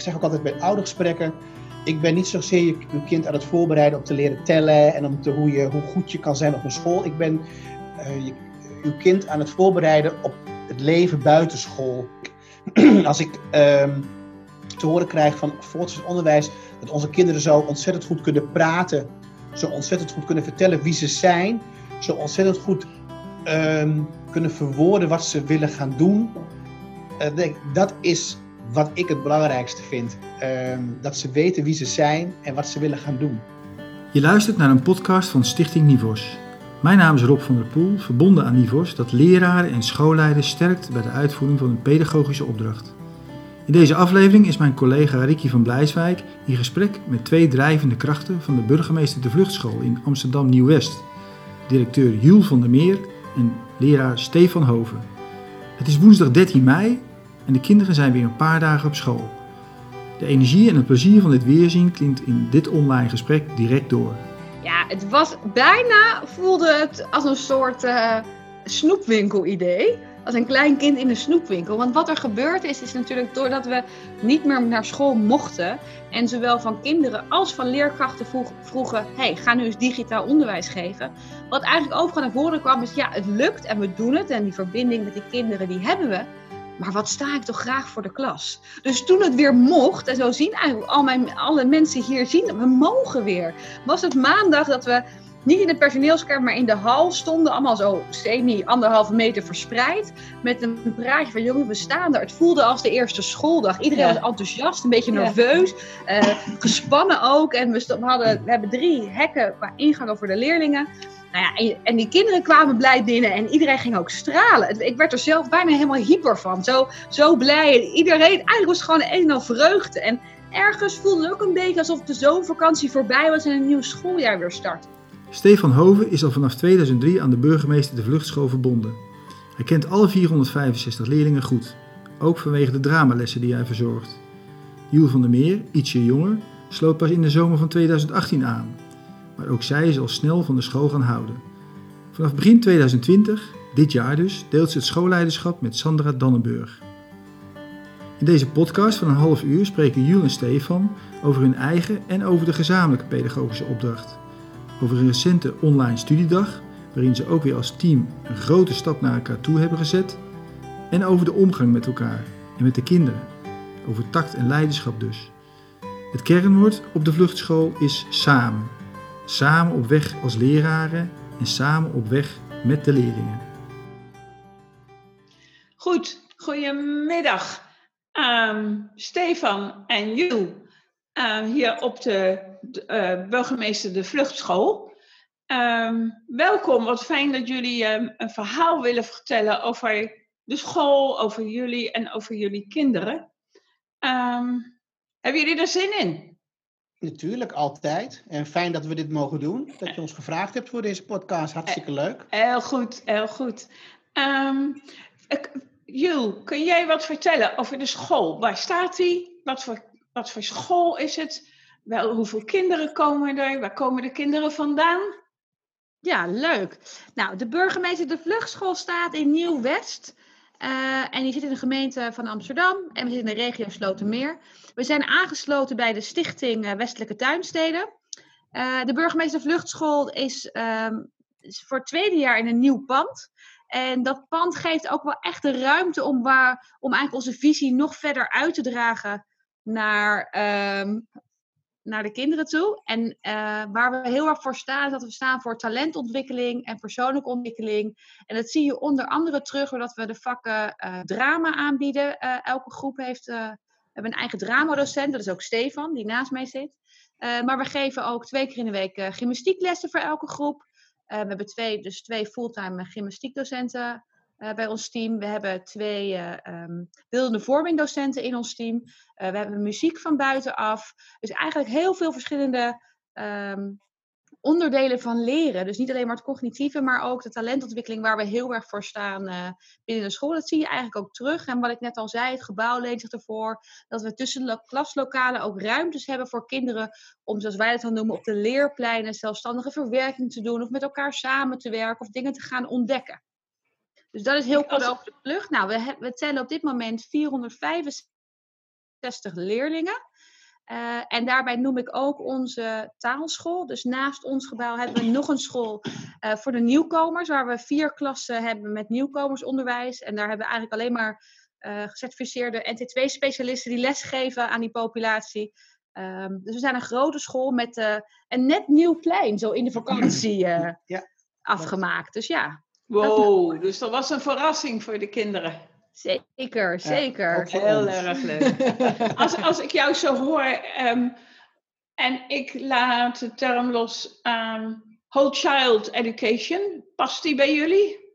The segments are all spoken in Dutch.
ik zeg ook altijd bij oudergesprekken, ik ben niet zozeer je, je kind aan het voorbereiden om te leren tellen en om te, hoe, je, hoe goed je kan zijn op een school. Ik ben uh, je, uw kind aan het voorbereiden op het leven buiten school. Als ik um, te horen krijg van voortgezet onderwijs dat onze kinderen zo ontzettend goed kunnen praten, zo ontzettend goed kunnen vertellen wie ze zijn, zo ontzettend goed um, kunnen verwoorden wat ze willen gaan doen. Denk, dat is wat ik het belangrijkste vind. Um, dat ze weten wie ze zijn en wat ze willen gaan doen. Je luistert naar een podcast van Stichting Nivos. Mijn naam is Rob van der Poel, verbonden aan Nivos, dat leraren en schoolleiders sterkt bij de uitvoering van een pedagogische opdracht. In deze aflevering is mijn collega Ricky van Blijswijk in gesprek met twee drijvende krachten van de burgemeester de Vluchtschool in Amsterdam Nieuw-West, directeur Jules van der Meer en leraar Stefan Hoven. Het is woensdag 13 mei en de kinderen zijn weer een paar dagen op school. De energie en het plezier van dit weerzien klinkt in dit online gesprek direct door. Ja, het was bijna, voelde het als een soort uh, snoepwinkel-idee. Als een klein kind in een snoepwinkel. Want wat er gebeurd is, is natuurlijk doordat we niet meer naar school mochten. En zowel van kinderen als van leerkrachten vroeg, vroegen: hey, ga nu eens digitaal onderwijs geven. Wat eigenlijk overal naar voren kwam, is ja, het lukt en we doen het. En die verbinding met de kinderen, die hebben we. Maar wat sta ik toch graag voor de klas? Dus toen het weer mocht, en zo zien eigenlijk al mijn, alle mensen hier zien, we mogen weer. Was het maandag dat we niet in de personeelskamer, maar in de hal stonden, allemaal zo semi anderhalve meter verspreid. Met een praatje van jongen, we staan er. Het voelde als de eerste schooldag. Iedereen was enthousiast, een beetje nerveus, uh, gespannen ook. En we, hadden, we hebben drie hekken qua ingangen voor de leerlingen. Nou ja, en, die kinderen kwamen blij binnen en iedereen ging ook stralen. Ik werd er zelf bijna helemaal hyper van. Zo, zo blij. Iedereen, eigenlijk was het gewoon een en al vreugde. En ergens voelde het ook een beetje alsof de zomervakantie voorbij was en een nieuw schooljaar weer start. Stefan Hoven is al vanaf 2003 aan de burgemeester de Vluchtschool verbonden. Hij kent alle 465 leerlingen goed, ook vanwege de dramalessen die hij verzorgt. Jules van der Meer, ietsje jonger, sloot pas in de zomer van 2018 aan maar ook zij zal snel van de school gaan houden. Vanaf begin 2020, dit jaar dus, deelt ze het schoolleiderschap met Sandra Dannenburg. In deze podcast van een half uur spreken Jules en Stefan over hun eigen en over de gezamenlijke pedagogische opdracht. Over een recente online studiedag, waarin ze ook weer als team een grote stap naar elkaar toe hebben gezet. En over de omgang met elkaar en met de kinderen. Over tact en leiderschap dus. Het kernwoord op de vluchtschool is samen. Samen op weg als leraren en samen op weg met de leerlingen. Goed, goedemiddag um, Stefan en Jules uh, hier op de, de uh, burgemeester de Vluchtschool. Um, welkom, wat fijn dat jullie um, een verhaal willen vertellen over de school, over jullie en over jullie kinderen. hebben jullie er zin in? Natuurlijk, altijd. En fijn dat we dit mogen doen. Dat je ons gevraagd hebt voor deze podcast. Hartstikke leuk. Heel goed, heel goed. Jules, kun jij wat vertellen over de school? Waar staat die? Wat voor, wat voor school is het? Wel, hoeveel kinderen komen er? Waar komen de kinderen vandaan? Ja, leuk. Nou, de burgemeester de Vluchtschool staat in Nieuw-West. Uh, en die zit in de gemeente van Amsterdam en we zitten in de regio Slotermeer. We zijn aangesloten bij de stichting uh, Westelijke Tuinsteden. Uh, de burgemeester Vluchtschool is, um, is, voor het tweede jaar in een nieuw pand. En dat pand geeft ook wel echt de ruimte om, waar, om eigenlijk onze visie nog verder uit te dragen naar, um, naar de kinderen toe. En uh, waar we heel erg voor staan, is dat we staan voor talentontwikkeling en persoonlijke ontwikkeling. En dat zie je onder andere terug doordat we de vakken uh, drama aanbieden. Uh, elke groep heeft, hebben een eigen dramadocent, dat is ook Stefan, die naast mij zit. maar we geven ook twee keer in de week gymnastieklessen voor elke groep. we hebben twee, dus twee fulltime gymnastiekdocenten uh, bij ons team. We hebben twee uh, um, beeldende vormingdocenten in ons team. Uh, we hebben muziek van buitenaf. Dus eigenlijk heel veel verschillende um, onderdelen van leren. Dus niet alleen maar het cognitieve, maar ook de talentontwikkeling waar we heel erg voor staan binnen de school. Dat zie je eigenlijk ook terug. En wat ik net al zei, het gebouw leent zich ervoor dat we tussen de klaslokalen ook ruimtes hebben voor kinderen om, zoals wij het dan noemen, op de leerpleinen zelfstandige verwerking te doen of met elkaar samen te werken of dingen te gaan ontdekken. Dus dat is heel kort over de vlucht. Nou, we, we tellen op dit moment 465 60 leerlingen. Uh, en daarbij noem ik ook onze taalschool. Dus naast ons gebouw hebben we nog een school uh, voor de nieuwkomers, waar we vier klassen hebben met nieuwkomersonderwijs. En daar hebben we eigenlijk alleen maar uh, gecertificeerde NT2-specialisten die lesgeven aan die populatie. Um, dus we zijn een grote school met een net nieuw plein, zo in de vakantie ja. afgemaakt. Dus ja. Wow, dus dat was een verrassing voor de kinderen. Zeker, zeker. heel erg leuk. Als, als ik jou zo hoor um, en ik laat de term los um, whole child education, past die bij jullie?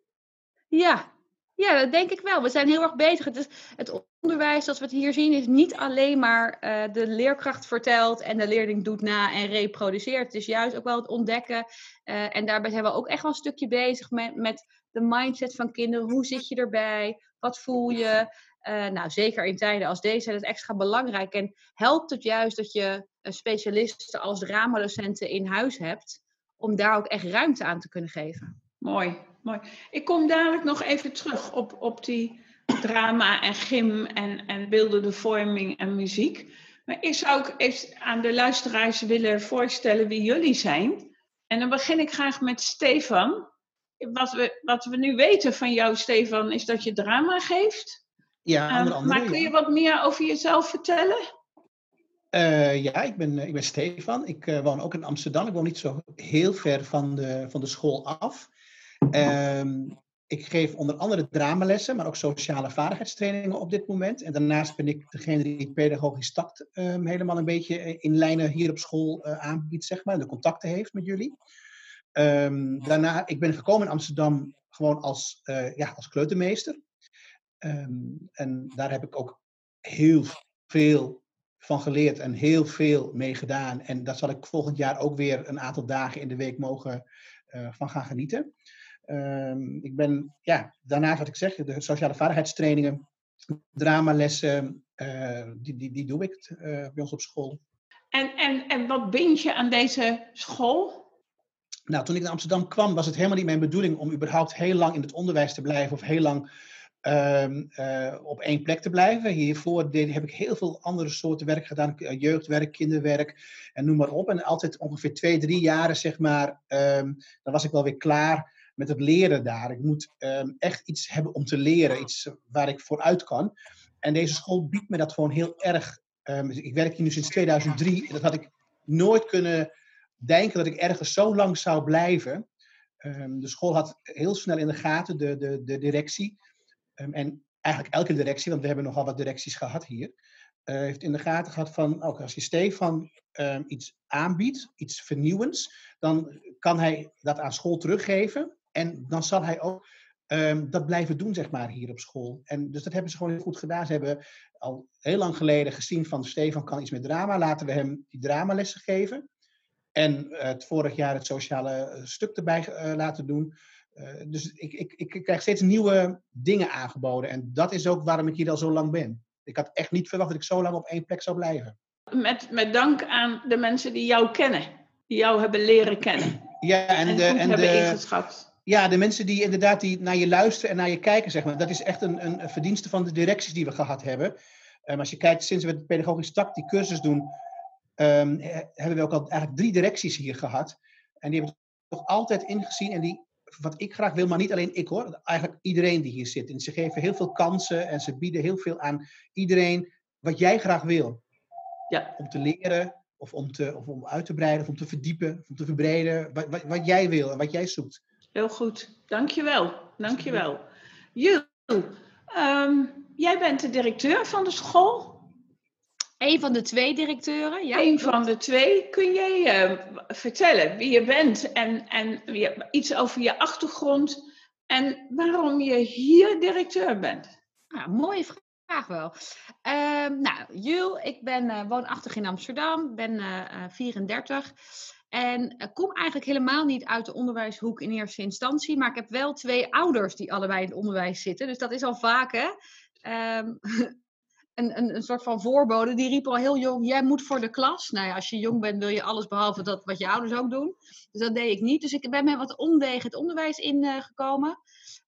Ja. Ja, dat denk ik wel. We zijn heel erg bezig. Het, is, het onderwijs zoals we het hier zien is niet alleen maar uh, de leerkracht vertelt en de leerling doet na en reproduceert. Het is juist ook wel het ontdekken. Uh, en daarbij zijn we ook echt wel een stukje bezig met, met de mindset van kinderen. Hoe zit je erbij? Wat voel je? Uh, nou, zeker in tijden als deze is het extra belangrijk. En helpt het juist dat je specialisten als dramadocenten in huis hebt, om daar ook echt ruimte aan te kunnen geven. Mooi, mooi. Ik kom dadelijk nog even terug op, op die drama en gym en, en beeldende vorming en muziek. Maar ik zou ook even aan de luisteraars willen voorstellen wie jullie zijn. En dan begin ik graag met Stefan wat we, wat we nu weten van jou, Stefan, is dat je drama geeft. Ja, onder andere, Maar kun je wat meer over jezelf vertellen? Uh, ja, ik ben, ik ben Stefan. Ik uh, woon ook in Amsterdam. Ik woon niet zo heel ver van de, van de school af. Uh, ik geef onder andere dramalessen, maar ook sociale vaardigheidstrainingen op dit moment. En daarnaast ben ik degene die pedagogisch tact ehm, helemaal een beetje in lijnen hier op school eh, aanbiedt, zeg maar. De contacten heeft met jullie. Um, daarna, ik ben gekomen in Amsterdam gewoon als, uh, ja, als kleutermeester. En daar heb ik ook heel veel van geleerd en heel veel mee gedaan. En daar zal ik volgend jaar ook weer een aantal dagen in de week mogen van gaan genieten. Um, ik ben, ja, daarnaast wat ik zeg, de sociale vaardigheidstrainingen, dramalessen, uh, die, die, die doe ik uh, bij ons op school. En, en, en wat bind je aan deze school? Nou, toen ik naar Amsterdam kwam, was het helemaal niet mijn bedoeling om überhaupt heel lang in het onderwijs te blijven of heel lang um, uh, op één plek te blijven. Hiervoor deed, heb ik heel veel andere soorten werk gedaan, eh, jeugdwerk, kinderwerk en noem maar op. En altijd ongeveer twee, drie jaren, zeg maar, um, dan was ik wel weer klaar met het leren daar. Ik moet um, echt iets hebben om te leren, iets waar ik vooruit kan. En deze school biedt me dat gewoon heel erg. ik werk hier nu sinds 2003 dat had ik nooit kunnen denken dat ik ergens zo lang zou blijven. Um, de school had heel snel in de gaten, de, de, de directie. En eigenlijk elke directie, want we hebben nogal wat directies gehad hier. Uh, heeft in de gaten gehad van, ook als je Stefan um, iets aanbiedt, iets vernieuwends, dan kan hij dat aan school teruggeven. En dan zal hij ook um, dat blijven doen, zeg maar, hier op school. En dus dat hebben ze gewoon heel goed gedaan. Ze hebben al heel lang geleden gezien van Stefan kan iets met drama. Laten we hem die dramalessen geven. En het vorig jaar het sociale eh, stuk erbij uh, laten doen. Uh, dus ik, ik, ik krijg steeds nieuwe dingen aangeboden. En dat is ook waarom ik hier al zo lang ben. Ik had echt niet verwacht dat ik zo lang op één plek zou blijven. Met, met dank aan de mensen die jou kennen. Die jou hebben leren kennen. Ja, en, en de, en hebben de, ingeschat. Ja, de mensen die inderdaad die naar je luisteren en naar je kijken, zeg maar. Dat is echt een, een verdienste van de directies die we gehad hebben. Um, als je kijkt, sinds we de pedagogische tak die cursus doen, um, hebben we ook al eigenlijk drie directies hier gehad. En die hebben het toch altijd ingezien. En die, wat ik graag wil, maar niet alleen ik hoor, eigenlijk iedereen die hier zit. En ze geven heel veel kansen en ze bieden heel veel aan iedereen wat jij graag wil. Ja. Om te leren, of om, te, of om uit te breiden, of om te verdiepen, of om te verbreden. Wat, wat, wat jij wil en wat jij zoekt. Heel goed, dankjewel. Dankjewel. Jules, um, jij bent de directeur van de school. Een van de twee directeuren, ja. Een van de twee. Kun jij uh, vertellen wie je bent en, en iets over je achtergrond en waarom je hier directeur bent? Nou, mooie vraag wel. Uh, nou, Jules, ik ben uh, woonachtig in Amsterdam, ben 34 en kom eigenlijk helemaal niet uit de onderwijshoek in eerste instantie, maar ik heb wel twee ouders die allebei in het onderwijs zitten, dus dat is al hè. Um, een, een, een soort van voorbode. Die riep al heel jong, jij moet voor de klas. Nou ja, als je jong bent wil je alles behalve dat wat je ouders ook doen. Dus dat deed ik niet. Dus ik ben met wat omwegen het onderwijs ingekomen.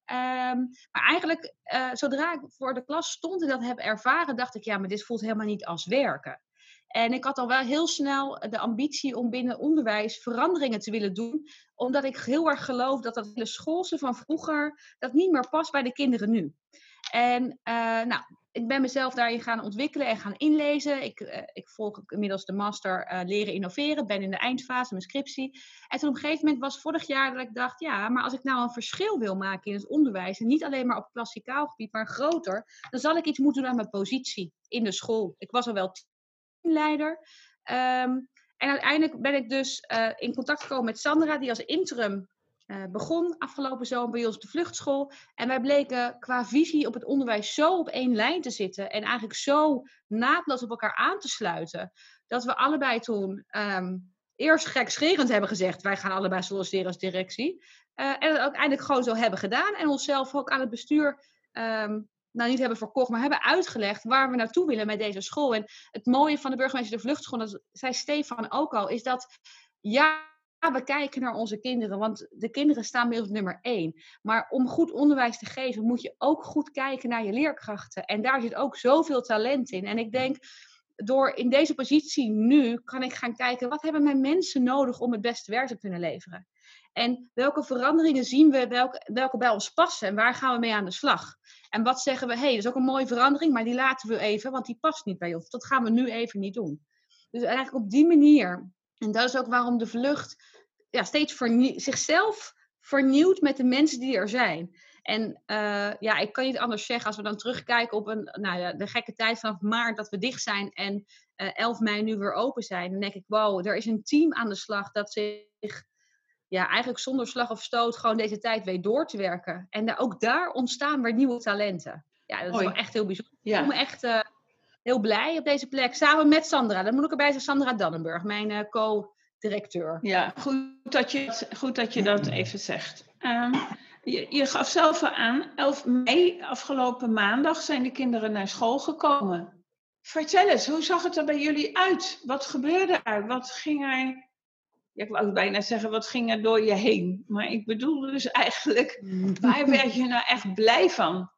Ehm, maar eigenlijk, uh, zodra ik voor de klas stond en dat heb ervaren, dacht ik, ja, maar dit voelt helemaal niet als werken. En ik had al wel heel snel de ambitie om binnen onderwijs veranderingen te willen doen, omdat ik heel erg geloof dat dat hele schoolse van vroeger, dat niet meer past bij de kinderen nu. En uh, nou, ik ben mezelf daarin gaan ontwikkelen en gaan inlezen. Ik, uh, ik volg inmiddels de master uh, leren innoveren, ben in de eindfase, mijn scriptie. En toen op een gegeven moment was vorig jaar dat ik dacht, ja, maar als ik nou een verschil wil maken in het onderwijs, en niet alleen maar op klassikaal gebied, maar groter, dan zal ik iets moeten doen aan mijn positie in de school. Ik was al wel teamleider. Um, en uiteindelijk ben ik dus uh, in contact gekomen met Sandra, die als interim uh, begon afgelopen zomer bij ons op de vluchtschool. En wij bleken qua visie op het onderwijs zo op één lijn te zitten. En eigenlijk zo naadloos op elkaar aan te sluiten. Dat we allebei toen um, eerst gekscherend hebben gezegd: wij gaan allebei solliciteren als directie. Uh, en het ook eindelijk gewoon zo hebben gedaan. En onszelf ook aan het bestuur. Um, nou niet hebben verkocht, maar hebben uitgelegd waar we naartoe willen met deze school. En het mooie van de burgemeester de vluchtschool, dat zei Stefan ook al, is dat ja, we kijken naar onze kinderen, want de kinderen staan bij ons nummer één. Maar om goed onderwijs te geven, moet je ook goed kijken naar je leerkrachten. En daar zit ook zoveel talent in. En ik denk, door in deze positie nu, kan ik gaan kijken, wat hebben mijn mensen nodig om het beste werk te kunnen leveren? En welke veranderingen zien we, welke, welke bij ons passen en waar gaan we mee aan de slag? En wat zeggen we, hé, hey, dat is ook een mooie verandering, maar die laten we even, want die past niet bij ons. Dat gaan we nu even niet doen. Dus eigenlijk op die manier. En dat is ook waarom de vlucht ja, steeds zichzelf vernieuwt met de mensen die er zijn. En uh, ja, ik kan niet anders zeggen als we dan terugkijken op een, nou ja, de gekke tijd vanaf maart dat we dicht zijn en uh, 11 mei nu weer open zijn. Dan denk ik, wow, er is een team aan de slag dat zich ja, eigenlijk zonder slag of stoot gewoon deze tijd weet door te werken. En daar, ook daar ontstaan weer nieuwe talenten. Ja, dat is wel echt heel bijzonder. Ja. Ik voel me echt uh, heel blij op deze plek. Samen met Sandra. Dan moet ik erbij zeggen, Sandra Dannenburg, mijn uh, co-directeur. Ja, goed dat je, goed dat, je dat even zegt. Um, je, je gaf zelf aan, 11 mei, afgelopen maandag, zijn de kinderen naar school gekomen. Vertel eens, hoe zag het er bij jullie uit? Wat gebeurde er? Wat ging er ja, ik wou bijna zeggen, wat ging er door je heen? Maar ik bedoel dus eigenlijk, waar werd je nou echt blij van?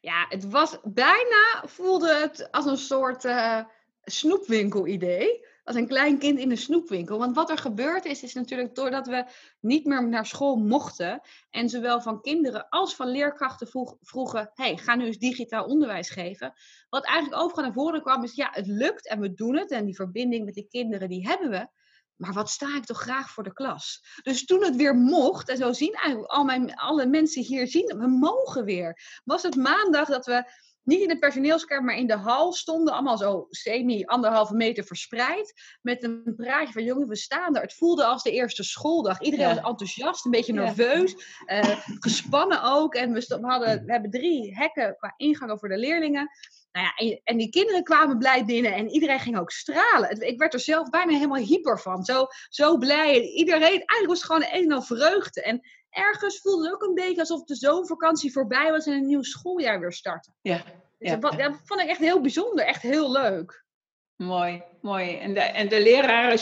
Ja, het was bijna, voelde het als een soort uh, snoepwinkel-idee. Als een klein kind in een snoepwinkel. Want wat er gebeurd is, is natuurlijk doordat we niet meer naar school mochten. En zowel van kinderen als van leerkrachten vroeg, vroegen: hey, ga nu eens digitaal onderwijs geven. Wat eigenlijk overal naar voren kwam, is: ja, het lukt en we doen het. En die verbinding met die kinderen, die hebben we. Maar wat sta ik toch graag voor de klas? Dus toen het weer mocht, en zo zien eigenlijk al mijn, alle mensen hier zien, we mogen weer. Was het maandag dat we niet in de personeelskamer, maar in de hal stonden, allemaal zo semi anderhalve meter verspreid, met een praatje van jongen, we staan er. Het voelde als de eerste schooldag. Iedereen ja. was enthousiast, een beetje nerveus, ja. uh, gespannen ook. En we, we, hadden, we hebben drie hekken qua ingangen voor de leerlingen. Nou ja, en, en, die kinderen kwamen blij binnen en iedereen ging ook stralen. Ik werd er zelf bijna helemaal hyper van. Zo, zo blij. Iedereen, eigenlijk was het gewoon een en al vreugde. En ergens voelde het ook een beetje alsof de zomervakantie voorbij was en een nieuw schooljaar weer startte. Ja. Dus dat, dat vond ik echt heel bijzonder, echt heel leuk. Mooi, mooi. En de, en de leraren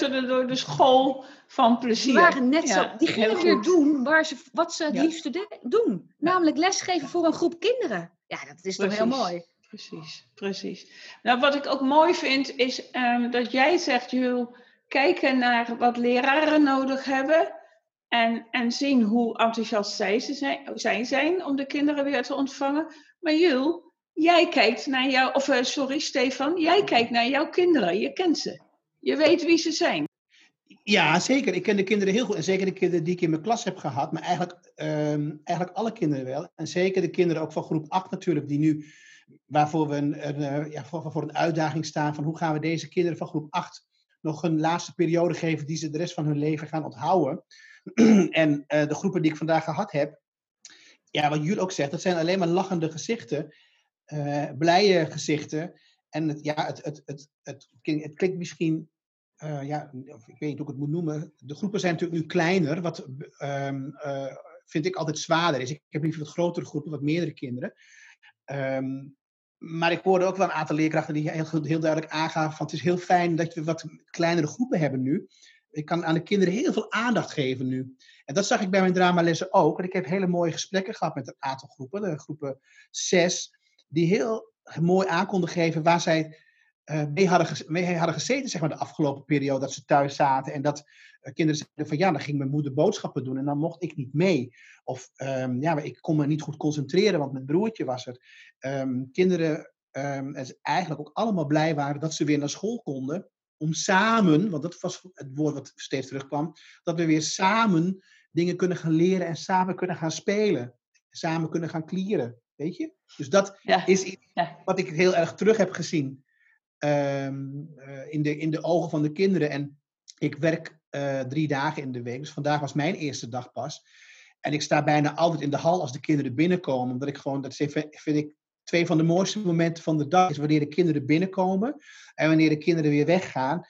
door de school van plezier. Die waren net zo, die gingen weer doen waar ze, wat ze het liefste doen. Namelijk lesgeven voor een groep kinderen. Ja, dat is precies, toch heel mooi. Precies, precies. Nou, wat ik ook mooi vind, is um, dat jij zegt, Jules, kijken naar wat leraren nodig hebben. En, en zien hoe enthousiast zij, ze zijn, zij zijn om de kinderen weer te ontvangen. Maar Jules, jij kijkt naar jou, of uh, sorry Stefan, jij kijkt naar jouw kinderen. Je kent ze. Je weet wie ze zijn. Ja, zeker. Ik ken de kinderen heel goed. En zeker de kinderen die ik in mijn klas heb gehad. Maar eigenlijk, um, eigenlijk alle kinderen wel. En zeker de kinderen ook van groep 8 natuurlijk. Die nu, waarvoor we een, een, ja, voor, voor een uitdaging staan. Van hoe gaan we deze kinderen van groep 8 nog een laatste periode geven. Die ze de rest van hun leven gaan onthouden. en uh, de groepen die ik vandaag gehad heb. Ja, wat jullie ook zegt. Dat zijn alleen maar lachende gezichten. Uh, blije gezichten. En het, ja, het, het, het, het, het klinkt misschien uh, ja, ik weet niet hoe ik het moet noemen. De groepen zijn natuurlijk nu kleiner, wat um, uh, vind ik altijd zwaarder is. Ik heb liever wat grotere groepen, wat meerdere kinderen. Um, maar ik hoorde ook wel een aantal leerkrachten die heel, heel duidelijk aangaven van het is heel fijn dat we wat kleinere groepen hebben nu. Ik kan aan de kinderen heel veel aandacht geven nu. En dat zag ik bij mijn dramalessen ook. En ik heb hele mooie gesprekken gehad met een aantal groepen, de groepen zes, die heel mooi aan konden geven waar zij uh, mee, hadden mee hadden gezeten zeg maar, de afgelopen periode. Dat ze thuis zaten en dat uh, kinderen zeiden van ja, dan ging mijn moeder boodschappen doen en dan mocht ik niet mee. Of um, ja, ik kon me niet goed concentreren, want mijn broertje was er. Um, kinderen um, eigenlijk ook allemaal blij waren dat ze weer naar school konden. Om samen, want dat was het woord wat steeds terugkwam, dat we weer samen dingen kunnen gaan leren en samen kunnen gaan spelen. Samen kunnen gaan klieren. Weet je? Dus dat ja. is iets ja. wat ik heel erg terug heb gezien um, uh, in, de, in de ogen van de kinderen. En ik werk uh, drie dagen in de week, dus vandaag was mijn eerste dag pas. En ik sta bijna altijd in de hal als de kinderen binnenkomen, omdat ik gewoon, dat vind ik twee van de mooiste momenten van de dag, is wanneer de kinderen binnenkomen en wanneer de kinderen weer weggaan.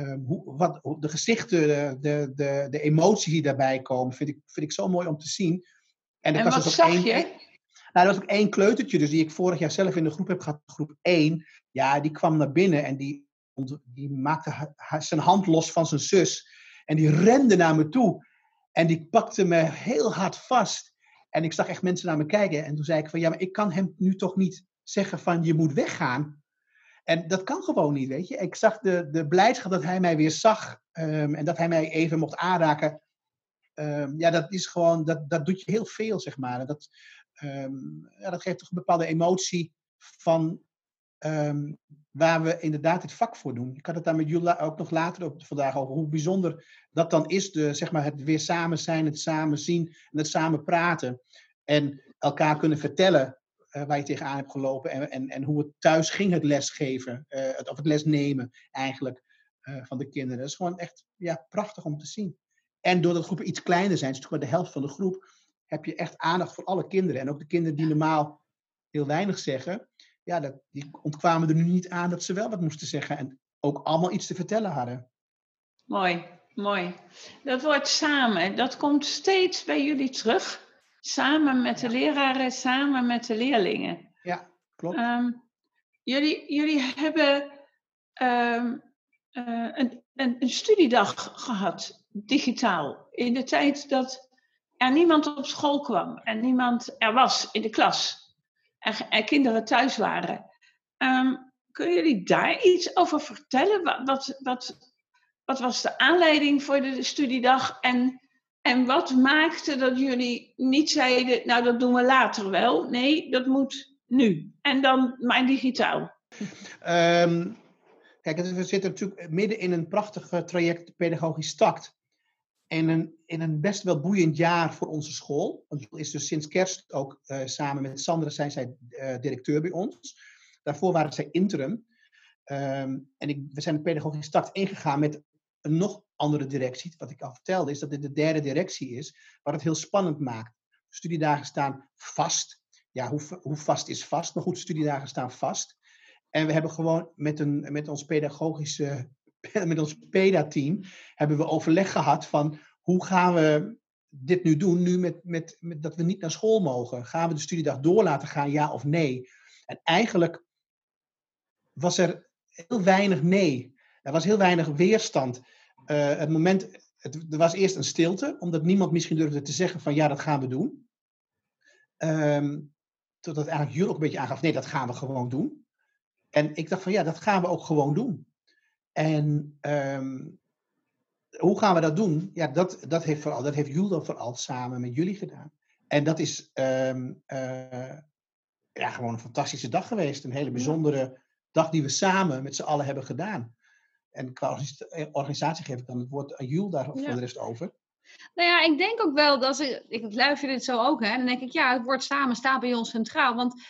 Um, hoe, wat, de gezichten, de, de, de emoties die daarbij komen, vind ik, vind ik zo mooi om te zien. En, en wat dus zag één, je? Nou, er was ook één kleutertje, dus die ik vorig jaar zelf in de groep heb gehad, groep 1. Ja, die kwam naar binnen en die, die maakte zijn hand los van zijn zus. En die rende naar me toe. En die pakte me heel hard vast. En ik zag echt mensen naar me kijken. En toen zei ik van, ja, maar ik kan hem nu toch niet zeggen van, je moet weggaan. En dat kan gewoon niet, weet je. Ik zag de, de blijdschap dat hij mij weer zag. Um, en dat hij mij even mocht aanraken. Um, ja, dat is gewoon, dat, dat doet je heel veel, zeg maar. En dat, um, ja, dat geeft toch een bepaalde emotie van um, waar we inderdaad het vak voor doen. Ik had het daar met jullie ook nog later op vandaag over hoe bijzonder dat dan is, de, zeg maar, het weer samen zijn, het samen zien en het samen praten. En elkaar kunnen vertellen uh, waar je tegenaan hebt gelopen en, en, en hoe het thuis ging, het lesgeven, uh, het, of het lesnemen eigenlijk uh, van de kinderen. Dat is gewoon echt ja, prachtig om te zien. En doordat groepen iets kleiner zijn, is maar de helft van de groep, heb je echt aandacht voor alle kinderen. En ook de kinderen die normaal heel weinig zeggen, ja, dat, die ontkwamen er nu niet aan dat ze wel wat moesten zeggen en ook allemaal iets te vertellen hadden. Mooi, mooi. Dat woord samen, dat komt steeds bij jullie terug. Samen met de leraren, samen met de leerlingen. Ja, klopt. Um, jullie, jullie hebben um, uh, een, een, een studiedag gehad, digitaal, in de tijd dat er niemand op school kwam en niemand er was in de klas en, en kinderen thuis waren. Um, kunnen jullie daar iets over vertellen? Wat, wat, wat, wat, was de aanleiding voor de studiedag en, en wat maakte dat jullie niet zeiden, nou dat doen we later wel. Nee, dat moet nu. En dan maar digitaal. Um, kijk, we zitten natuurlijk midden in een prachtig traject pedagogisch start in een, in een best wel boeiend jaar voor onze school. Want is dus sinds kerst ook uh, samen met Sandra zijn zij uh, directeur bij ons. Daarvoor waren zij interim. Um, en ik, we zijn de pedagogische start ingegaan met een nog andere directie. Wat ik al vertelde is dat dit de derde directie is, wat het heel spannend maakt. Studiedagen staan vast. Ja, hoe, hoe vast is vast? Maar goed, studiedagen staan vast. En we hebben gewoon met, een, met ons pedagogische met ons PEDA-team hebben we overleg gehad van hoe gaan we dit nu doen, nu met, met, dat we niet naar school mogen. Gaan we de studiedag door laten gaan, ja of nee? En eigenlijk was er heel weinig nee. Er was heel weinig weerstand. Uh, het moment, het, er was eerst een stilte, omdat niemand misschien durfde te zeggen van ja, dat gaan we doen. Um, totdat eigenlijk jullie ook een beetje aangaf, nee, dat gaan we gewoon doen. En ik dacht van ja, dat gaan we ook gewoon doen. En um, hoe gaan we dat doen? Ja, dat, dat heeft, vooral, dat heeft Juldo vooral samen met jullie gedaan. En dat is um, uh, ja, gewoon een fantastische dag geweest. Een hele bijzondere dag die we samen met z'n allen hebben gedaan. En qua organisatie geef ik dan het woord aan Jul daar ja. voor de rest over. Nou ja, ik denk ook wel dat ik, ik luister dit zo ook, hè. Dan denk ik, ja, het woord samen staat bij ons centraal. Want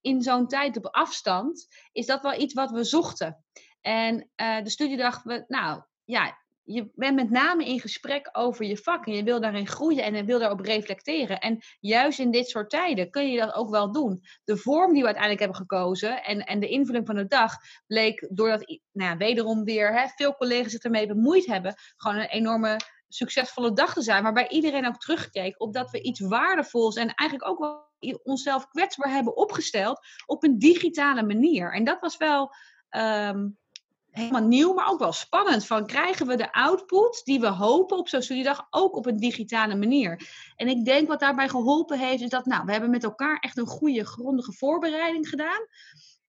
in zo'n tijd op afstand is dat wel iets wat we zochten. En uh, de studiedag, we, nou ja, je bent met name in gesprek over je vak en je wil daarin groeien en je wil daarop reflecteren. En juist in dit soort tijden kun je dat ook wel doen. De vorm die we uiteindelijk hebben gekozen en, en de invulling van de dag bleek doordat nou wederom weer hè, veel collega's zich ermee bemoeid hebben, gewoon een enorme succesvolle dag te zijn. Waarbij iedereen ook terugkeek op dat we iets waardevols en eigenlijk ook wel onszelf kwetsbaar hebben opgesteld op een digitale manier. En dat was wel ehm, helemaal nieuw, maar ook wel spannend. Van krijgen we de output die we hopen op zo'n studiedag ook op een digitale manier? En ik denk wat daarbij geholpen heeft, is dat nou, we hebben met elkaar echt een goede, grondige voorbereiding gedaan.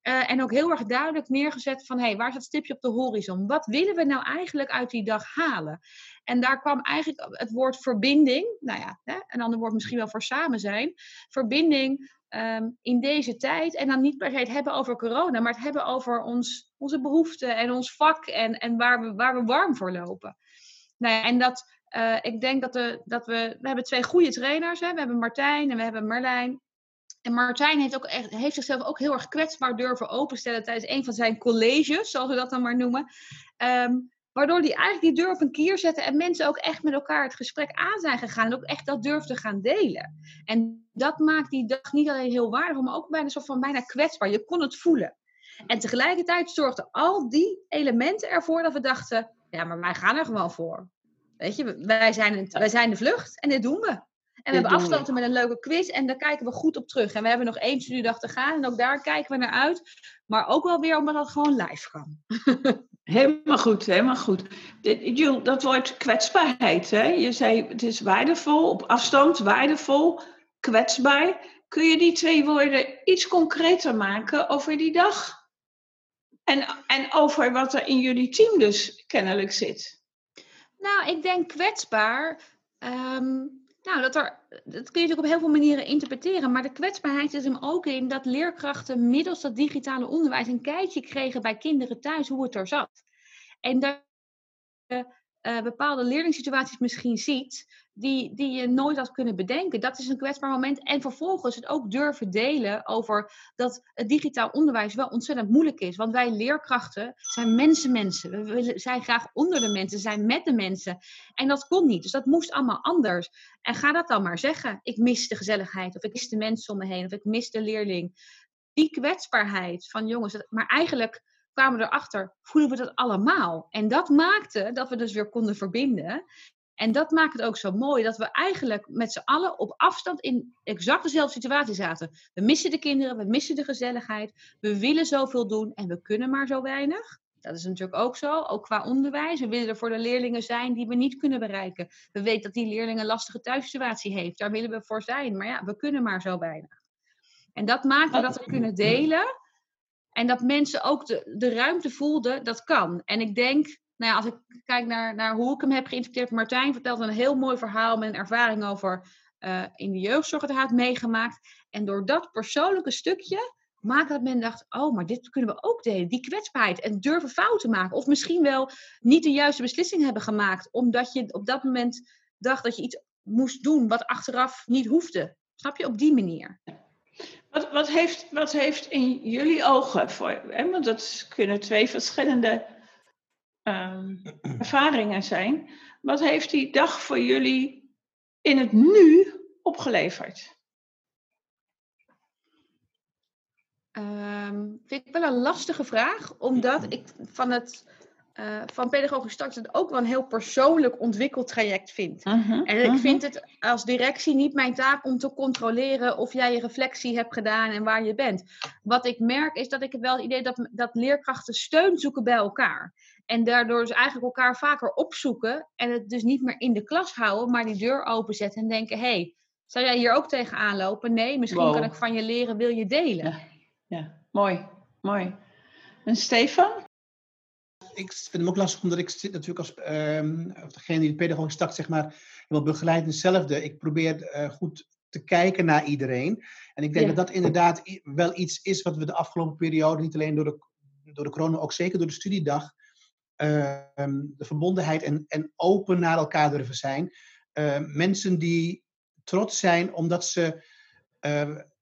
Uh, en ook heel erg duidelijk neergezet van, hé, hey, waar is dat stipje op de horizon? Wat willen we nou eigenlijk uit die dag halen? En daar kwam eigenlijk het woord verbinding, nou ja, hè, een ander woord misschien wel voor samen zijn. Verbinding um, in deze tijd. En dan niet per se het hebben over corona, maar het hebben over ons, onze behoeften en ons vak en, en waar, we, waar we warm voor lopen. Nou ja, en dat, uh, ik denk dat, de, dat we, we hebben twee goede trainers. Hè? We hebben Martijn en we hebben Marlijn. En Martijn heeft, ook echt, heeft zichzelf ook heel erg kwetsbaar durven openstellen tijdens een van zijn colleges, zoals we dat dan maar noemen. Um, waardoor hij eigenlijk die deur op een kier zette en mensen ook echt met elkaar het gesprek aan zijn gegaan. En ook echt dat durfden gaan delen. En dat maakt die dag niet alleen heel waardevol, maar ook bijna soort van bijna kwetsbaar. Je kon het voelen. En tegelijkertijd zorgden al die elementen ervoor dat we dachten, ja, maar wij gaan er gewoon voor. Weet je, wij zijn, wij zijn de vlucht en dit doen we. En we hebben afgesloten met een leuke quiz en daar kijken we goed op terug. En we hebben nog één studiedag te gaan en ook daar kijken we naar uit. Maar ook wel weer omdat het gewoon live kan. helemaal goed, helemaal goed. Jules, dat woord kwetsbaarheid. Hè? Je zei het is waardevol, op afstand, waardevol, kwetsbaar. Kun je die twee woorden iets concreter maken over die dag? En, en over wat er in jullie team dus kennelijk zit. Nou, ik denk kwetsbaar. Ehm, nou, dat, er, dat kun je natuurlijk op heel veel manieren interpreteren. Maar de kwetsbaarheid is hem ook in dat leerkrachten middels dat digitale onderwijs een kijkje kregen bij kinderen thuis hoe het er zat. En dat je uh, bepaalde leerlingssituaties misschien ziet die, die je nooit had kunnen bedenken. Dat is een kwetsbaar moment. En vervolgens het ook durven delen over dat het digitaal onderwijs wel ontzettend moeilijk is. Want wij leerkrachten zijn mensen mensen. We zijn graag onder de mensen, zijn met de mensen. En dat kon niet. Dus dat moest allemaal anders. En ga dat dan maar zeggen. Ik mis de gezelligheid. Of ik mis de mensen om me heen. Of ik mis de leerling. Die kwetsbaarheid van jongens. Maar eigenlijk kwamen erachter, voelen we dat allemaal? En dat maakte dat we dus weer konden verbinden. En dat maakt het ook zo mooi dat we eigenlijk met z'n allen op afstand in exact dezelfde situatie zaten. We missen de kinderen, we missen de gezelligheid, we willen zoveel doen en we kunnen maar zo weinig. Dat is natuurlijk ook zo, ook qua onderwijs. We willen er voor de leerlingen zijn die we niet kunnen bereiken. We weten dat die leerling een lastige thuissituatie heeft. Daar willen we voor zijn. Maar ja, we kunnen maar zo weinig. En dat maakte dat we kunnen delen. En dat mensen ook de, de ruimte voelden, dat kan. En ik denk, nou ja, als ik kijk naar, naar hoe ik hem heb geïnterpreteerd, Martijn vertelt een heel mooi verhaal met een ervaring over uh, in de jeugdzorg dat hij had meegemaakt. En door dat persoonlijke stukje maakte dat men dacht, oh, maar dit kunnen we ook delen. Die kwetsbaarheid en durven fouten maken. Of misschien wel niet de juiste beslissing hebben gemaakt, omdat je op dat moment dacht dat je iets moest doen wat achteraf niet hoefde. Snap je? Op die manier. Wat, wat, heeft, wat heeft in jullie ogen, voor, hè, want dat kunnen twee verschillende um, ervaringen zijn, wat heeft die dag voor jullie in het nu opgeleverd? Um, vind ik wel een lastige vraag, omdat ik van het uh, van pedagogisch start het ook wel een heel persoonlijk ontwikkeld traject vind. Uh -huh, en ik uh -huh. vind het als directie niet mijn taak om te controleren of jij je reflectie hebt gedaan en waar je bent. Wat ik merk is dat ik wel het idee dat, dat leerkrachten steun zoeken bij elkaar. En daardoor dus eigenlijk elkaar vaker opzoeken en het dus niet meer in de klas houden, maar die deur openzetten en denken: hé, hey, zou jij hier ook tegenaan lopen? Nee, misschien wow. kan ik van je leren, wil je delen? Ja, ja. mooi, mooi. En Stefan? Ik vind hem ook lastig, omdat ik zit natuurlijk als um, degene die de pedagogische tak zeg maar wil begeleiden hetzelfde. Ik probeer uh, goed te kijken naar iedereen. En ik denk ja. dat dat inderdaad wel iets is wat we de afgelopen periode, niet alleen door de, door de corona, ook zeker door de studiedag, uh, de verbondenheid en, en open naar elkaar durven zijn. Uh, mensen die trots zijn omdat ze.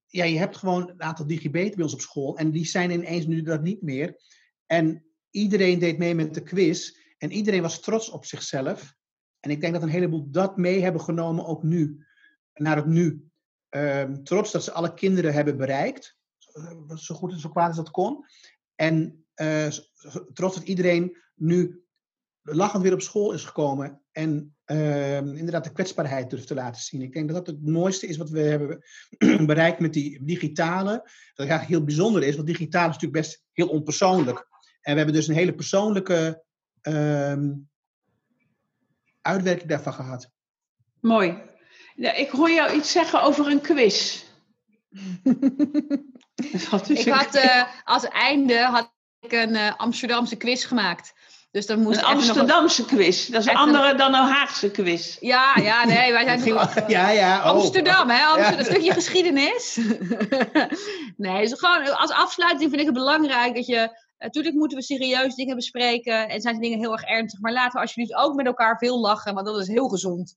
ja, je hebt gewoon een aantal digibeten bij ons op school en die zijn ineens nu dat niet meer. En iedereen deed mee met de quiz en iedereen was trots op zichzelf. En ik denk dat een heleboel dat mee hebben genomen, ook nu, naar het nu. Um, trots dat ze alle kinderen hebben bereikt, zo goed en zo kwaad als dat kon. En uh, trots dat iedereen nu lachend weer op school is gekomen en ehm, inderdaad de kwetsbaarheid durft te laten zien. Ik denk dat dat het mooiste is wat we hebben bereikt met die digitale. Dat eigenlijk heel bijzonder is, want digitaal is natuurlijk best heel onpersoonlijk. En we hebben dus een hele persoonlijke ehm, uitwerking daarvan gehad. Mooi. Ja, ik hoor jou iets zeggen over een quiz. Wat is ik had uh, als einde had ik een uh, Amsterdamse quiz gemaakt. Dus dan moest een Amsterdamse nog... quiz. Dat is een andere dan een Haagse quiz. Ja, ja, nee, wij zijn ja, ja, oh. Amsterdam, hè? Amsterdam, ja. Een stukje geschiedenis. nee, dus gewoon als afsluiting vind ik het belangrijk dat je. Natuurlijk moeten we serieus dingen bespreken en zijn dingen heel erg ernstig. Maar laten we alsjeblieft ook met elkaar veel lachen, want dat is heel gezond.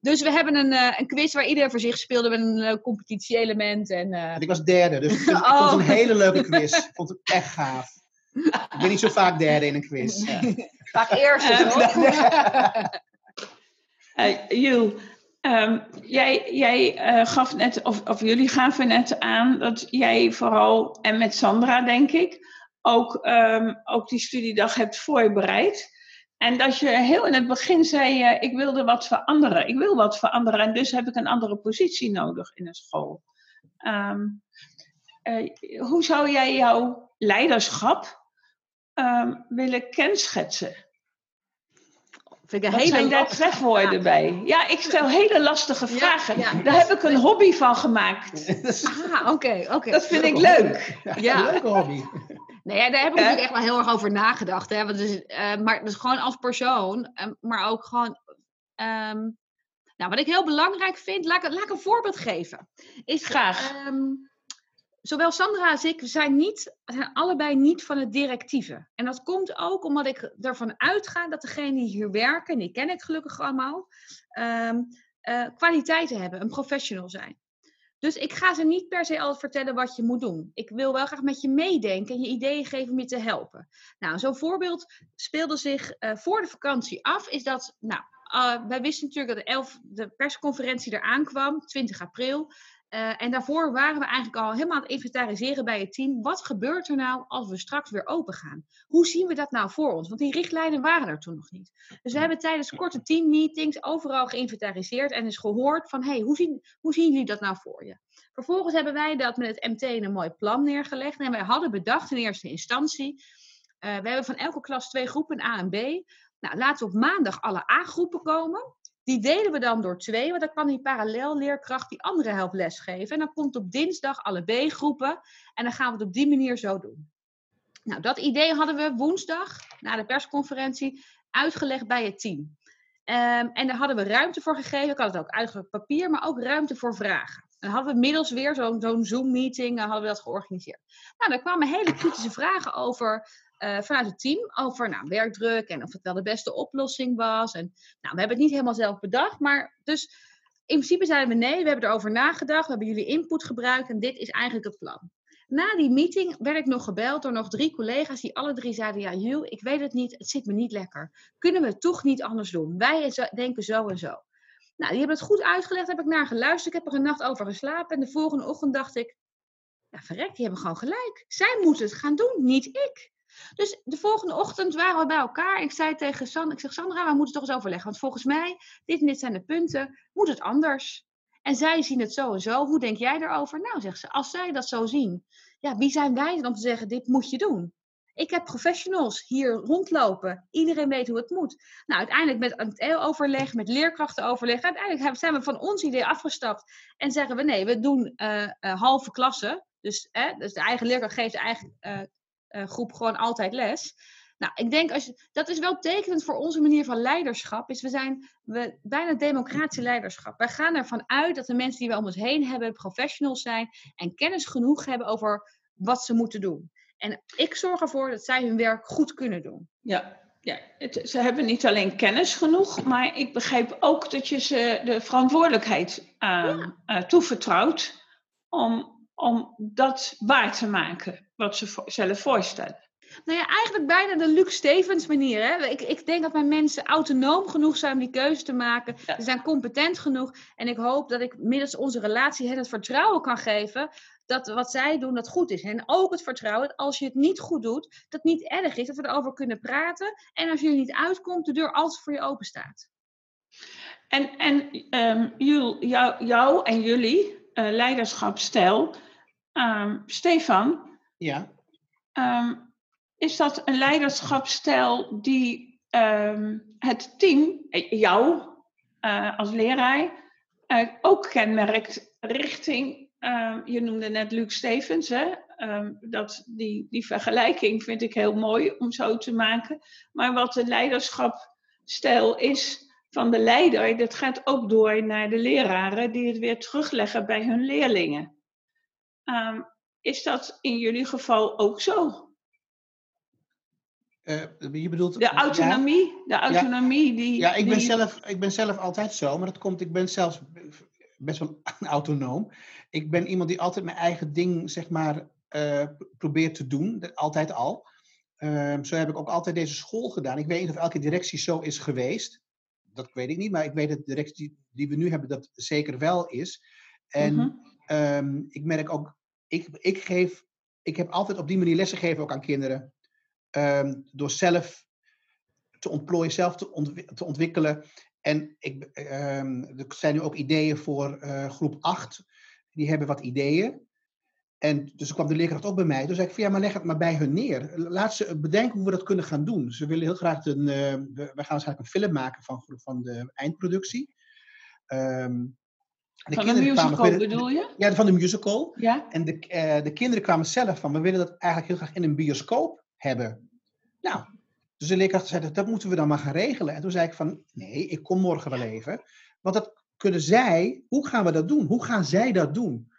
Dus we hebben een, uh, een quiz waar ieder voor zich speelde met een uh, competitie-element. En, uh... ik was derde, dus ik vond, oh. ik vond het een hele leuke quiz. Ik vond het echt gaaf. Ik ben niet zo vaak derde in een quiz. Vaak eerste, toch? um, jij, jij gaf net, of, of jullie gaven net aan dat jij vooral, en met Sandra denk ik, ook, um, ook die studiedag hebt voorbereid. En dat je heel in het begin zei, uh, ik wilde wat veranderen. Ik wil wat veranderen en dus heb ik een andere positie nodig in een school. Um, uh, hoe zou jij jouw leiderschap um, willen kenschetsen? Vind ik een Wat hele zijn daar trefwoorden bij? Ja, ik stel hele lastige vragen. Ja, Daar heb ik een hobby van gemaakt. Ah, oké, oké. Dat vind ik leuk. Ja, leuke hobby. Nee, daar heb ik natuurlijk echt wel heel erg over nagedacht. Hè? Want dus, uh, maar dus gewoon als persoon, uh, maar ook gewoon. Um, nou, wat ik heel belangrijk vind, laat ik, laat ik een voorbeeld geven. Is graag. Um, zowel Sandra als ik zijn, niet, zijn allebei niet van het directieve. En dat komt ook omdat ik ervan uitga dat degenen die hier werken, die ken ik gelukkig allemaal, um, uh, kwaliteiten hebben, een professional zijn. Dus ik ga ze niet per se altijd vertellen wat je moet doen. Ik wil wel graag met je meedenken en je ideeën geven om je te helpen. Nou, zo'n voorbeeld speelde zich uh, voor de vakantie af. Is dat, nou, uh, wij wisten natuurlijk dat de, elf, de persconferentie eraan kwam, 20 april. Uh, en daarvoor waren we eigenlijk al helemaal aan het inventariseren bij het team. Wat gebeurt er nou als we straks weer open gaan? Hoe zien we dat nou voor ons? Want die richtlijnen waren er toen nog niet. Dus we hebben tijdens korte teammeetings overal geïnventariseerd en eens gehoord van... hey, hoe zien, hoe zien jullie dat nou voor je? Vervolgens hebben wij dat met het MT in een mooi plan neergelegd. En wij hadden bedacht in eerste instantie... Uh, we hebben van elke klas twee groepen, A en B. Nou, laten we op maandag alle A-groepen komen. Die delen we dan door twee, want dan kan die parallelleerkracht die andere helpt lesgeven. En dan komt op dinsdag alle B-groepen en dan gaan we het op die manier zo doen. Nou, dat idee hadden we woensdag na de persconferentie uitgelegd bij het team. Um, en daar hadden we ruimte voor gegeven. Ik had het ook uitgelegd op papier, maar ook ruimte voor vragen. En hadden we middels weer zo'n zo Zoom-meeting, hadden we dat georganiseerd. Nou, daar kwamen hele kritische vragen over uh, vanuit het team over nou, werkdruk en of het wel de beste oplossing was. En, nou, we hebben het niet helemaal zelf bedacht, maar dus in principe zeiden we nee, we hebben erover nagedacht, we hebben jullie input gebruikt en dit is eigenlijk het plan. Na die meeting werd ik nog gebeld door nog drie collega's die alle drie zeiden: Ja, Jules, ik weet het niet, het zit me niet lekker. Kunnen we het toch niet anders doen? Wij denken zo en zo. Nou, die hebben het goed uitgelegd, heb ik naar geluisterd. Ik heb er een nacht over geslapen en de volgende ochtend dacht ik: Ja, verrek, die hebben gewoon gelijk. Zij moeten het gaan doen, niet ik. Dus de volgende ochtend waren we bij elkaar. Ik zei tegen Sandra, ik zeg Sandra, we moeten toch eens overleggen. Want volgens mij, dit en dit zijn de punten, moet het anders. En zij zien het zo en zo. Hoe denk jij erover? Nou, zegt ze, als zij dat zo zien, ja, wie zijn wij om te zeggen, dit moet je doen? Ik heb professionals hier rondlopen. Iedereen weet hoe het moet. Nou, uiteindelijk met het overleg, met leerkrachten overleg. Uiteindelijk zijn we van ons idee afgestapt. En zeggen we nee, we doen uh, uh, halve klassen. Dus, dus de eigen leerkracht geeft de eigen uh, groep gewoon altijd les. Nou, ik denk, als je, dat is wel tekenend voor onze manier van leiderschap. Is we zijn we, bijna democratische leiderschap. Wij gaan ervan uit dat de mensen die we om ons heen hebben professionals zijn en kennis genoeg hebben over wat ze moeten doen. En ik zorg ervoor dat zij hun werk goed kunnen doen. Ja, ja, het, ze hebben niet alleen kennis genoeg, maar ik begrijp ook dat je ze de verantwoordelijkheid uh, uh, toevertrouwt om om dat waar te maken, wat ze zelf voorstellen. Nou ja, eigenlijk bijna de Luc Stevens manier. Hè? Ik, ik denk dat mijn mensen autonoom genoeg zijn om die keuze te maken. Ze zijn competent genoeg. En ik hoop dat ik middels onze relatie hen het vertrouwen kan geven dat wat zij doen, dat goed is. En ook het vertrouwen dat als je het niet goed doet, dat niet erg is. Dat we erover kunnen praten. En als je er niet uitkomt, de deur altijd voor je open staat. En, en ehm, Jul, jou, jou en jullie uh, leiderschapsstijl, um, Stefan, Ja. Ehm, is dat een leiderschapsstijl die ehm, het team, eh, jou eh, als leraar, eh, ook kenmerkt richting, ehm, je noemde net Luc Stevens, hè? Dat, die, die vergelijking vind ik heel mooi om zo te maken. Maar wat de leiderschapsstijl is van de leider, dat gaat ook door naar de leraren die het weer terugleggen bij hun leerlingen. Ehm, is dat in jullie geval ook zo? Eh, je bedoelt... De autonomie, de autonomie die... Ja, ik ben, zelf, ik ben zelf altijd zo, maar dat komt, ik ben zelfs best wel autonoom. Ik ben iemand die altijd mijn eigen ding, zeg maar, eh, probeert te doen, altijd al. Ehm, zo heb ik ook altijd deze school gedaan. Ik weet niet of elke directie zo is geweest. Dat weet ik niet, maar ik weet dat de directie die, die we nu hebben, dat zeker wel is. En Mhm. ehm, ik merk ook, ik, ik geef, ik heb altijd op die manier lessen gegeven ook aan kinderen. Ehm, door zelf te ontplooien, zelf te, ontwi- te ontwikkelen. En ik, ehm, er zijn nu ook ideeën voor eh, groep 8. Die hebben wat ideeën. En dus kwam de leerkracht ook bij mij. Toen zei ik van ja, maar leg het maar bij hun neer. Laat ze bedenken hoe we dat kunnen gaan doen. Ze willen heel graag een, eh, we gaan waarschijnlijk een film maken van, van de eindproductie. Ehm, de Van de kwamen- musical bedoel je? Ja, van de musical. Ja? En de, eh, de kinderen kwamen zelf van, we willen dat eigenlijk heel graag in een bioscoop hebben. Nou, dus de leerkracht zei, dat, moeten we dan maar gaan regelen. En toen zei ik van, nee, ik kom morgen wel even. Want dat kunnen zij, hoe gaan we dat doen? Hoe gaan zij dat doen?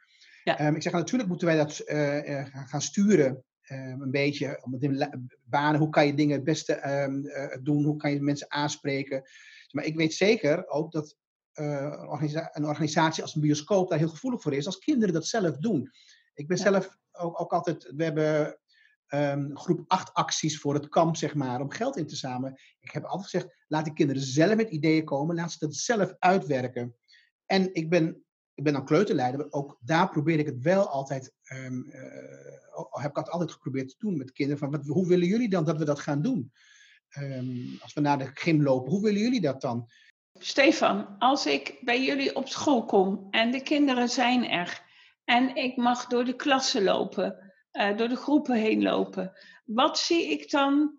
Ja. Ehm, ik zeg, natuurlijk moeten wij dat eh, eh, gaan sturen. ehm, een beetje, om het in banen, hoe kan je dingen het beste ehm, eh, doen? Hoe kan je mensen aanspreken? Maar ik weet zeker ook dat eh, een, organisa- een organisatie als een bioscoop daar heel gevoelig voor is, als kinderen dat zelf doen. Ik ben Ja. zelf ook, ook altijd, we hebben ehm, groep 8 acties voor het kamp, zeg maar, om geld in te zamelen. Ik heb altijd gezegd, laat de kinderen zelf met ideeën komen, laat ze dat zelf uitwerken. En ik ben, ik ben dan kleuterleider, maar ook daar probeer ik het wel altijd, ehm, eh, heb ik dat altijd geprobeerd te doen met kinderen, van wat, hoe willen jullie dan dat we dat gaan doen? Ehm, als we naar de gym lopen, hoe willen jullie dat dan? Stefan, als ik bij jullie op school kom en de kinderen zijn er en ik mag door de klassen lopen, eh, door de groepen heen lopen, wat zie ik dan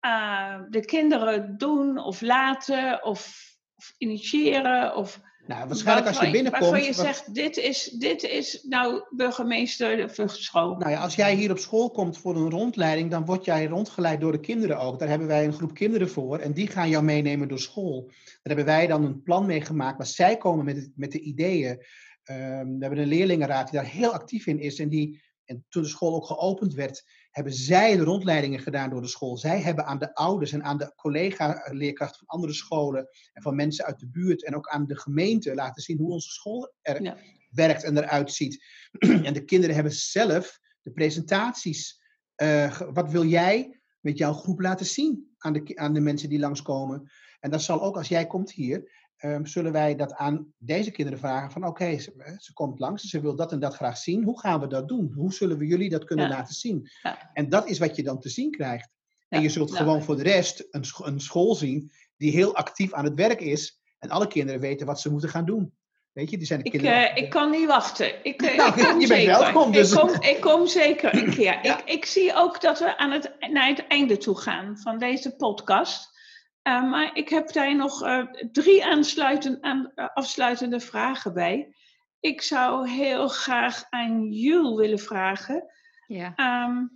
eh, de kinderen doen of laten of, of initiëren? Of Nou, waarschijnlijk als je binnenkomt. Waarvan je zegt, dit is, dit is nou burgemeester de Vluchtschool. Nou ja, als jij hier op school komt voor een rondleiding, dan word jij rondgeleid door de kinderen ook. Daar hebben wij een groep kinderen voor en die gaan jou meenemen door school. Daar hebben wij dan een plan mee gemaakt, maar zij komen met, het- met de ideeën. Ehm, we hebben een leerlingenraad die daar heel actief in is en die, en toen de school ook geopend werd, hebben zij de rondleidingen gedaan door de school. Zij hebben aan de ouders en aan de collega-leerkrachten van andere scholen en van mensen uit de buurt en ook aan de gemeente laten zien hoe onze school er Ja. werkt en eruit ziet. en de kinderen hebben zelf de presentaties. eh, wat wil jij met jouw groep laten zien aan de, aan de mensen die langskomen? En dat zal ook als jij komt hier, ehm, zullen wij dat aan deze kinderen vragen van oké, ze, eh, ze komt langs, ze wil dat en dat graag zien. Hoe gaan we dat doen? Hoe zullen we jullie dat kunnen Ja. laten zien? Ja. En dat is wat je dan te zien krijgt. En je zult gewoon voor de rest een, een school zien die heel actief aan het werk is. En alle kinderen weten wat ze moeten gaan doen. Weet je, die zijn de Ik, kinderen. eh, ik kan niet wachten. Ik, eh, Nou, ik kom je bent zeker. welkom, dus. Ik, kom, ik kom zeker een keer. Ja. Ik, ik zie ook dat we aan het, naar het einde toe gaan van deze podcast. Eh, maar ik heb daar nog eh, drie aansluiten, aan, eh, afsluitende vragen bij. Ik zou heel graag aan Jules willen vragen. Ja. Ehm,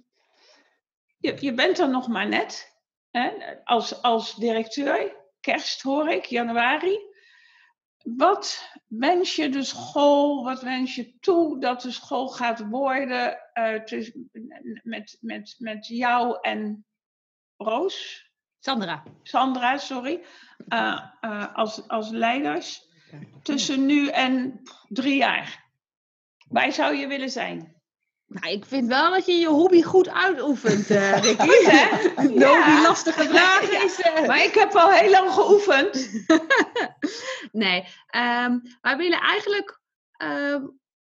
je, je bent er nog maar net hè, als, als directeur. Kerst hoor ik, januari. Wat wens je de school, wat wens je toe dat de school gaat worden met, met, met jou en Roos? Sandra. Sandra, sorry, eh, eh, als, als leiders tussen nu en drie jaar. Waar zou je willen zijn? Nou, ik vind wel dat je je hobby goed uitoefent, eh Ricky. Goed, hè? Nou, Ja. die lastige vragen Ja. is... eh, Maar ik heb al heel lang geoefend. Nee, ehm, wij willen eigenlijk ehm,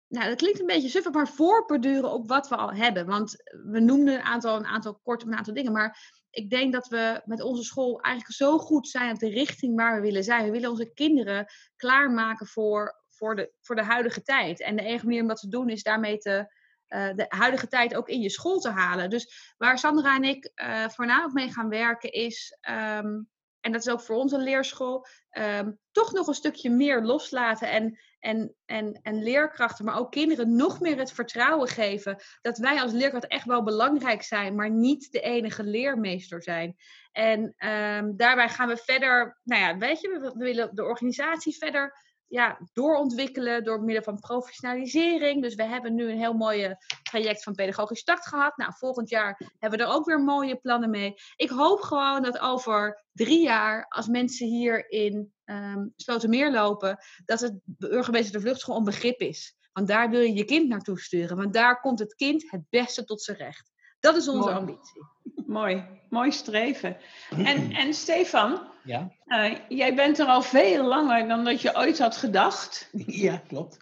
nou, dat klinkt een beetje suffig, maar voorborduren op wat we al hebben. Want we noemden een aantal, een aantal kort een aantal dingen, maar ik denk dat we met onze school eigenlijk zo goed zijn op de richting waar we willen zijn. We willen onze kinderen klaarmaken voor, voor, de, voor de huidige tijd. En de enige manier om dat te doen is daarmee te, uh, de huidige tijd ook in je school te halen. Dus waar Sandra en ik uh, voornamelijk mee gaan werken is, um, en dat is ook voor onze leerschool, um, toch nog een stukje meer loslaten en, en, en, en leerkrachten, maar ook kinderen nog meer het vertrouwen geven dat wij als leerkracht echt wel belangrijk zijn, maar niet de enige leermeester zijn. En um, daarbij gaan we verder, nou ja, weet je, we willen de organisatie verder ja, doorontwikkelen door middel van professionalisering. Dus we hebben nu een heel mooi traject van pedagogisch start gehad. Nou, volgend jaar hebben we er ook weer mooie plannen mee. Ik hoop gewoon dat over drie jaar, als mensen hier in um, Slotermeer lopen, dat het burgemeester de vluchtschool een begrip is. Want daar wil je je kind naartoe sturen. Want daar komt het kind het beste tot zijn recht. Dat is onze Mooi. ambitie. Mooi, mooi streven. En, en Stefan, Ja, eh, jij bent er al veel langer dan dat je ooit had gedacht. ja klopt.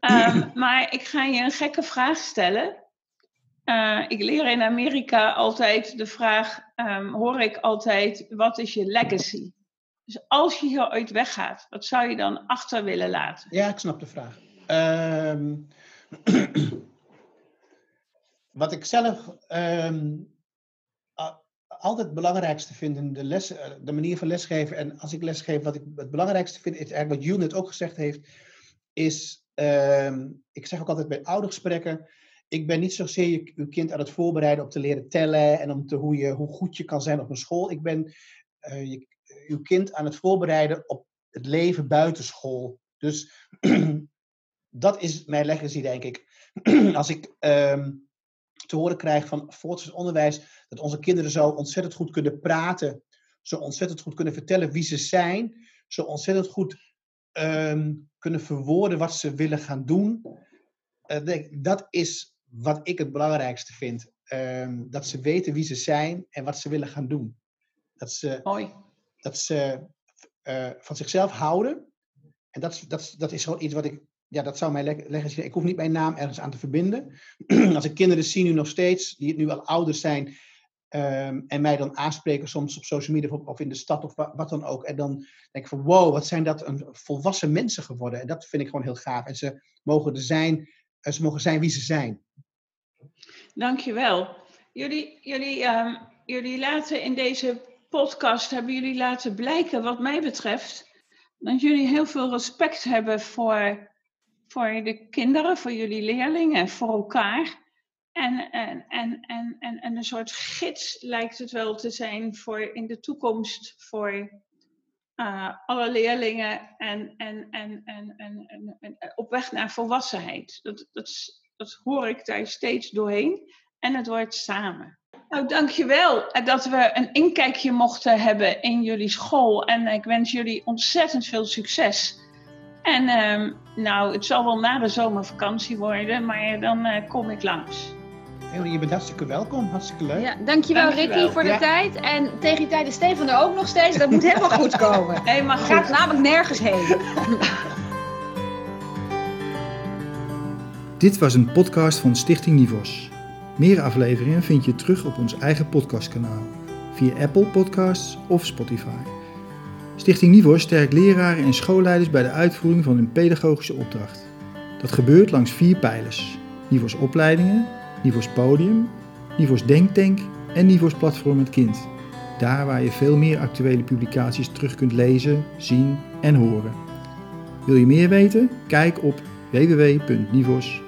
Ehm, maar ik ga je een gekke vraag stellen. Eh, ik leer in Amerika altijd de vraag, ehm, hoor ik altijd, wat is je legacy? Dus als je hier ooit weggaat, wat zou je dan achter willen laten? Ja, ik snap de vraag. Ehm, wat ik zelf ehm, altijd het belangrijkste vind in de, eh, de manier van lesgeven, en als ik lesgeef, wat ik het belangrijkste vind, is eigenlijk wat Jules net ook gezegd heeft, is, ehm, ik zeg ook altijd bij oudergesprekken, ik ben niet zozeer je, uw kind aan het voorbereiden om te leren tellen en om te, hoe, je, hoe goed je kan zijn op een school. Ik ben eh, je, uw kind aan het voorbereiden op het leven buiten school. Dus dat is mijn legacy, denk ik. Als ik ehm, te horen krijg van voortgezet onderwijs dat onze kinderen zo ontzettend goed kunnen praten, zo ontzettend goed kunnen vertellen wie ze zijn, zo ontzettend goed ehm, kunnen verwoorden wat ze willen gaan doen. Denk, dat is wat ik het belangrijkste vind. Ehm, dat ze weten wie ze zijn en wat ze willen gaan doen. Dat ze, Mooi. dat ze eh, van zichzelf houden. En dat, is- dat, dat is gewoon iets wat ik. Ja, dat zou mij le- legacy zijn. Ik hoef niet mijn naam ergens aan te verbinden. Als ik kinderen zie nu nog steeds, die nu al ouder zijn. ehm, en mij dan aanspreken soms op social media of, in de stad of wa- wat dan ook. En dan denk ik van wow, wat zijn dat een volwassen mensen geworden. En dat vind ik gewoon heel gaaf. En ze mogen er zijn, eh, ze mogen zijn wie ze zijn. Dankjewel. Jullie, jullie, ehm, jullie laten in deze podcast, hebben jullie laten blijken, wat mij betreft, dat jullie heel veel respect hebben voor, voor de kinderen, voor jullie leerlingen, voor elkaar. En, en, en, en, en, en een soort gids lijkt het wel te zijn voor in de toekomst voor eh, alle leerlingen en, en, en, en, en, op weg naar volwassenheid. Dat, dat, dat hoor ik daar steeds doorheen. En het wordt samen. Nou, dankjewel eh, dat we een inkijkje mochten hebben in jullie school. En ik wens jullie ontzettend veel succes. En ehm, nou, het zal wel na de zomervakantie worden, maar dan eh, kom ik langs. Heel, je bent hartstikke welkom, hartstikke leuk. Ja, dankjewel, Dankjewel. Ricky voor de Ja. tijd. En tegen die tijd is Stefan er ook nog steeds. Dat moet helemaal goed komen. Helemaal Hij gaat namelijk nergens heen. Dit was een podcast van Stichting Nivos. Meer afleveringen vind je terug op ons eigen podcastkanaal via Apple Podcasts of Spotify. Stichting Nivos sterkt leraren en schoolleiders bij de uitvoering van hun pedagogische opdracht. Dat gebeurt langs vier pijlers: Nivos opleidingen, Nivos podium, Nivos denktank en Nivos platform het kind. Daar waar je veel meer actuele publicaties terug kunt lezen, zien en horen. Wil je meer weten? Kijk op www.nivos.nl.